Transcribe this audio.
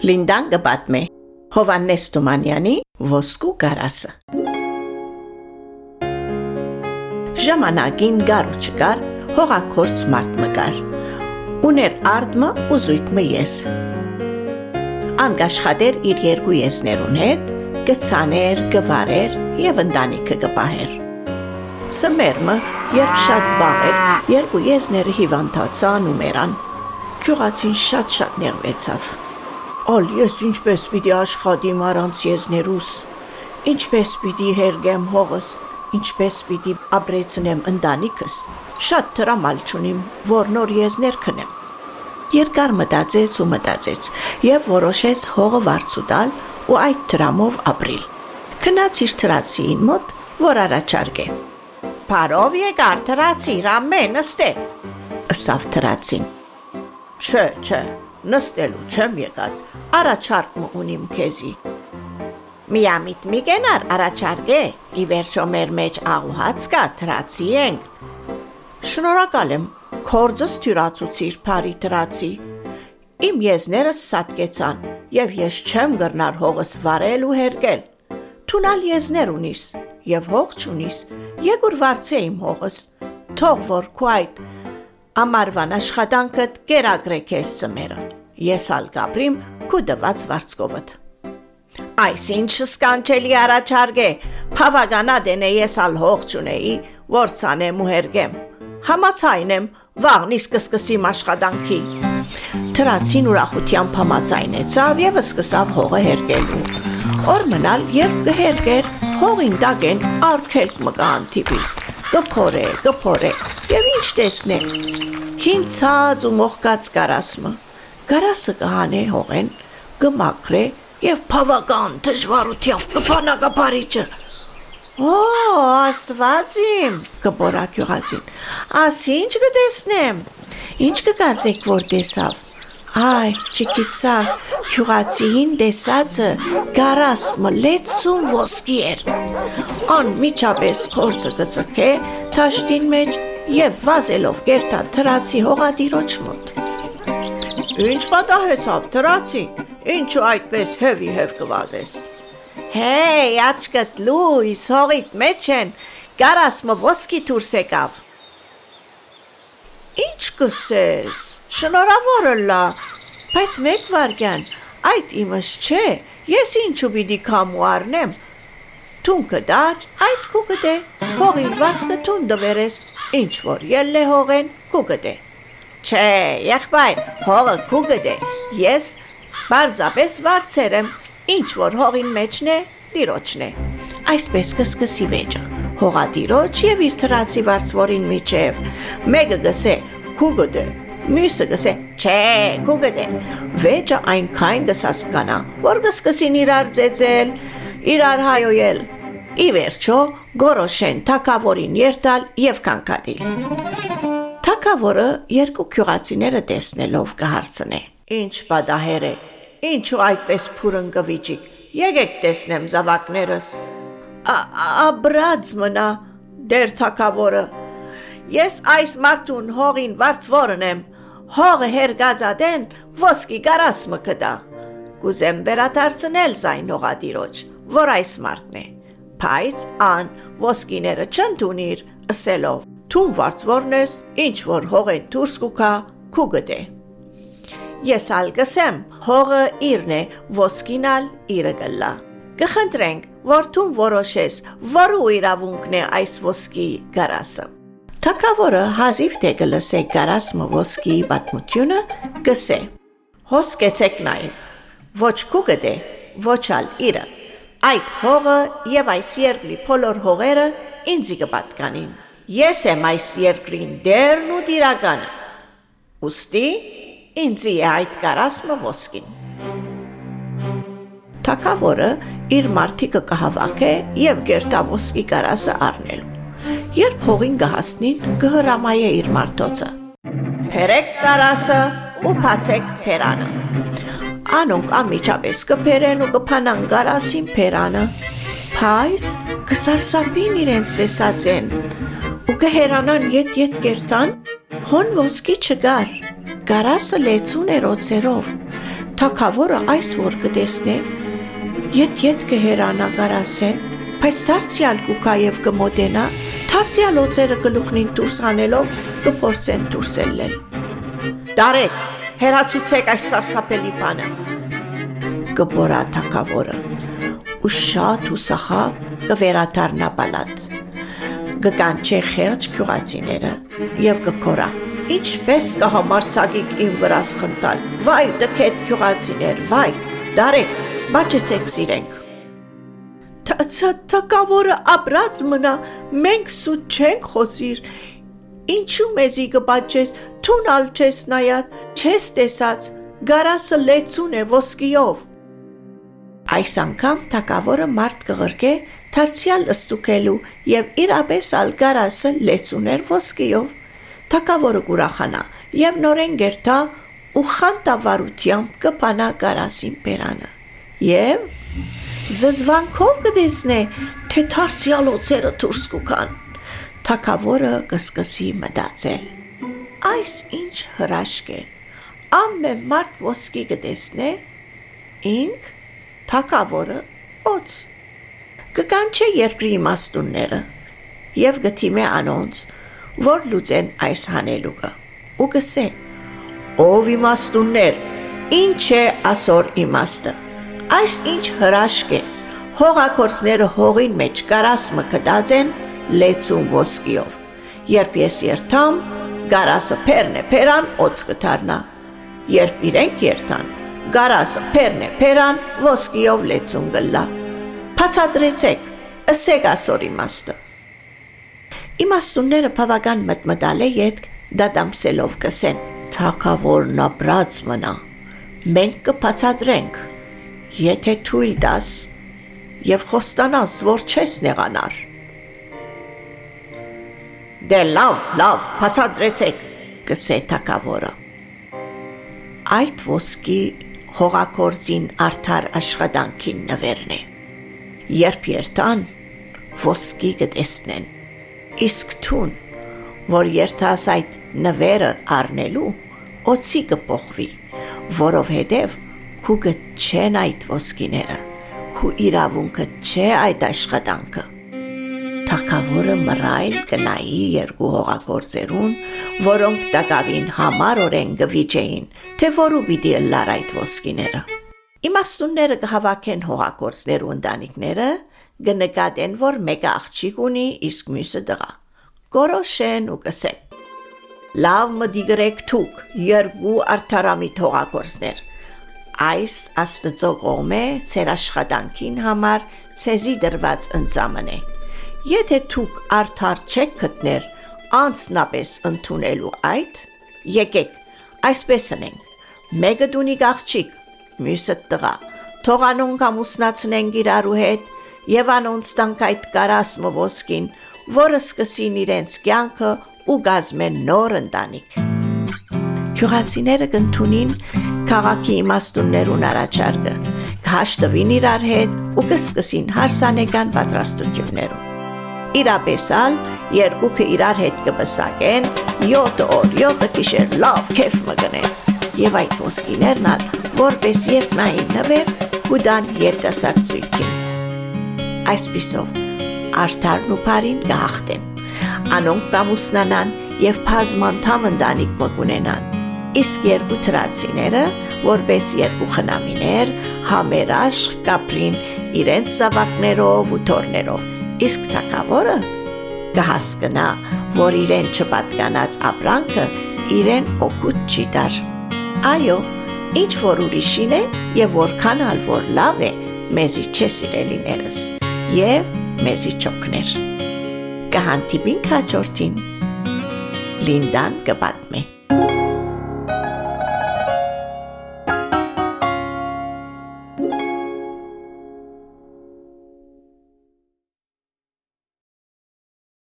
Լինդան գբատմե Հովանես Թումանյանի ոսկու կարասը Ժամանակին գարու չկար հողակորց մարդ մկար Ուներ արդմը ու զույգ ես Անգաշխատեր իր երկու եսներուն հետ գցաներ, գվարեր եւ ընտանիքը գպահեր Սմերմը, երբ շատ բաղ էր, երկու եզները հիվանդացան ու մերան։ Քյուղացին շատ-շատ նեղվեցավ։ Ալ ես ինչպես պիտի աշխատիմ առանց եզներուս, ինչպես պիտի հերգեմ հողս, ինչպես պիտի ապրեցնեմ ընտանիքս, շատ տրամալ չունիմ, որ նոր եզներ քնեմ։ Երկար մտածեց ու մտածեց եւ որոշեց հողը վարձու տալ ու այդ տրամով ապրիլ։ Քնած իր տրացին մոտ, որ առաջարկե Բարով եկար թրացի, ռամե, նստե։ Ըսավ թրացին։ Չէ, չէ, նստելու չեմ եկած, առաջարկում ունիմ քեզի։ Միամիտ մի գենար առաջարկե, ի վերջո մեր մեջ աղուհաց կա, թրացի ենք։ Շնորհակալ եմ, կորձս թյուրացուցիր բարի թրացի։ Իմ եզներս սատկեցան, եւ ես չեմ գրնար հողս վարել ու հերկել։ Թունալ եզներ ունիս, եւ հող չունիս, եկուր վարձե իմ հողս, թող որ քու այդ ամարվան աշխատանքդ կերագրե քեզ ծմերը, ես ալ կապրիմ քու դված վարձկովդ։ Այս ինչ սկանչելի առաջարկ է, փավագանադեն է ես ալ հող չունեի, որ ցանեմ ու հերգեմ։ Համացայն եմ, վաղնից կսկսիմ աշխատանքի։ Տրացին ուրախությամբ համացայնեցավ եւ սկսավ հողը հերգելու։ Օր մնալ երբ կհերգեր հողին դագեն արկելք մկան տիպի։ Կփորե, կփորե։ Եվ ինչ տեսնեմ։ Հինցած ու մողկած կարասմը։ Կարասը կհանե հողեն, կմակրե եւ բավական դժվարությամբ կփանակապարիչը։ Օ, աստված իմ, կբորակյուղացին։ Ասինչ կտեսնեմ։ Ինչ կկարծեք, որ տեսավ։ Այ, չգիտեմ, քյուղացին տեսածը գարասմը լեցուն ոսկի էր։ Ան միջապես կորցը գծկե թաշտին մեջ եւ վազելով կերտա թրացի հողադիրոջ մոտ։ Ինչ պատահեցավ թրացի։ Ինչու այդպես հևի հև կվազես։ Հեյ, աչքդ լույս հողիդ մեջ են, գարասմը ոսկի դուրս եկավ։ Ինչ կսես։ Շնորհավորը լա, բայց մեկ վարքյան, այդ իմս չէ։ Ես ինչու պիտի կամու առնեմ։ Թուն կդար, այդ կուգդե։ Հողին վարձքը թուն դվերես, ինչ որ ելլե հողեն կուգդե։ Չէ, եղբայր, հողը կուգդե։ Ես բարձապես վարձեր եմ, ինչ որ հողին մեջն է, դիրոջն է։ Այսպես կսկսի վեճը հողադիրոջ եւ իր ծրացի վարձվորին միջև։ Մեկը գսե քուգոդե, մյուսը գսե չէ, քուգոդե։ Վեճը այնքան կսասկանա, որ կսկսին իրար ծեծել, իրար հայոյել։ Ի վերջո գորոշեն թակավորին երթալ եւ կանկադիլ։ Թակավորը երկու քյուղացիները տեսնելով կհարցնե. Ինչ պատահեր է։ Ինչու այդպես փուրընկվիճիկ։ Եկեք տեսնեմ զավակներս աբրած մնա դեր թակավորը ես այս մարդուն հողին վարձվորն եմ հողը հերգածադեն ոսկի կարասմը կդա կուզեմ վերադարձնել զայն հողադիրոջ որ այս մարդն է բայց ան ոսկիները չընդունիր ըսելով թուն վարձվորն ես ինչ որ հողեն դուրս կուքա քու գտե ես ալ գսեմ հողը իրն է ոսկինալ իրը գլա կխնդրենք որ դու որոշես, որու իրավունքն է այս ոսկի գարասը։ Թակավորը հազիվ թե կլսե գարասմը ոսկի պատմությունը, կսե. Հոսկեցեք նայն, ոչ կուգդե, ոչ ալ իրը։ Այդ հողը եւ այս երկրի բոլոր հողերը ինձի կպատկանին։ Ես եմ այս երկրին դերն ու դիրականը։ Ոստի ինձի է այդ կարասմը ոսկին։ Թակավորը իր մարտիկը կհավաք է եւ գերտավոսկի կարասը առնելու։ Երբ հողին կհասնին, կհրամայե իր մարտոցը։ Հերեք կարասը ու փացեք փերանը։ Անոնք ամիջապես կփերեն ու կփանան կարասին փերանը։ Փայս կսարսափին իրենց տեսածեն ու կհերանան յետ-յետ կերտան հոն ոսկի չգար։ Կարասը լեցուն էր օծերով Թակավորը այս որ կտեսնե, ետ-ետ կհերանա գարասեն, բայց դարձյալ կուկա եւ կմոտենա, դարձյալ օծերը գլուխնին դուրս անելով կփորձեն դուրս ելնել։ Դարեք, հերացուցեք այս սասապելի բանը։ Կբորա թակավորը։ Ու շատ ու սախավ կվերադառնա բալատ։ Կկանչե խեղճ քյուղացիները եւ կկորա ինչպես կհամարցակիկ իմ վրաս խնդալ։ Վայ, դքետ քյուղացիներ, վայ, դարեք, բաճեցեք սիրենք։ Թակավորը ապրած մնա, մենք սուտ չենք խոսիր։ Ինչու մեզի կբաճես, թունալ չես նայած, չես տեսած, գարասը լեցուն է ոսկիով։ Այս անգամ թակավորը մարդ կղրկե թարցյալ ըստուկելու եւ իրապես ալ գարասը լեցուն էր ոսկիով թակավորը կուրախանա եւ նորեն գերտա ու խանտավարությամբ կփանա կարասին պերանը եւ զզվանքով կդեսնե թե թարցյալ օծերը դուրս կուքան թակավորը կսկսի մտածել այս ինչ հրաշք է ամեն մարդ ոսկի կտեսնե ինք թակավորը օծ կկանչե երկրի իմաստունները եւ գթիմե անոնց որ լուծեն այս հանելուկը։ Ու կսե. Ով իմաստուններ, ինչ է ասոր իմաստը։ Այս ինչ հրաշք է։ Հողակորցները հողին մեջ կարասմը կդած են լեցուն ոսկիով։ Երբ ես երթամ, գարասը փերն է փերան օծ կդառնա։ Երբ իրենք երթան, գարասը փերն է փերան ոսկիով լեցուն գլա։ Փացադրեցեք, ըսեք ասոր իմաստը։ Իմաստունները բավական մտմտալ է յետք դադամսելով կսեն. Թակավորն ապրած մնա։ Մենք կբացատրենք։ Եթե թույլ տաս եւ խոստանաս, որ չես նեղանար։ Դե լավ, լավ, բացատրեցեք, կսե թակավորը։ Այդ ոսկի հողակորձին արդար աշխատանքին նվերն է։ Երբ երթան, ոսկի կտեսնեն իսկ թուն, որ երթաս այդ նվերը առնելու, օծի կփոխվի, որովհետև քուկը չեն այդ ոսկիները, քու իրավունքը չէ այդ աշխատանքը։ Թակավորը մռայլ կնայի երկու հողագործերուն, որոնք տակավին համարորեն գվիճեին, թե որու պիտի լար այդ ոսկիները։ Իմաստունները կհավաքեն հողագործներու ընտանիքները, կնկատեն, որ մեկը աղջիկ ունի, իսկ մյուսը դղա։ Գորոշեն ու կսեն. Լավ մդիգրեք թուք, երկու արդարամի թողակորձներ։ Այս աստծո կողմե ծեր աշխատանքին համար ցեզի դրված ընծամն է։ Եթե թուք արդար չեք գտներ, անցնապես ընդունելու այդ, եկեք, այսպես ընենք։ Մեկը դունի աղջիկ, մյուսը տղա։ Թողանուն կամ ուսնացնենք իրարու հետ եւ անոնց տանք այդ կարասմը ոսկին, որը սկսին իրենց կյանքը ու գազմեն նոր ընտանիք։ Քյուղացիները կընդունին քաղաքի իմաստուններուն առաջարկը, կհաշտվին իրար հետ ու կսկսին հարսանեկան պատրաստություններում։ Իրապեսալ երկուքը իրար հետ կբսակեն 7 օր, 7 գիշեր լավ քեֆ մգնեն։ Եվ այդ ոսկիներն ալ որպես երկնային նվեր կուդան երիտասարդ զույգին այսպիսով արդարն ու բարին գախտեն անոնք կամուսնանան եւ բազմանթամ ընտանիք մգունենան իսկ երկու թրացիները որպես երկու խնամիներ համերաշխ կապրին իրենց զավակներով ու թորներով իսկ թակավորը կհասկնա որ իրեն չպատկանած ապրանքը իրեն օգուտ չի դար այո ինչ որ ուրիշին է եւ որքան ալ որ լավ է մեզի չէ սիրելիներս եւ մեզի ճոքներ։ Կհանդիպինք հաջորդին։ Լինդան կպատմի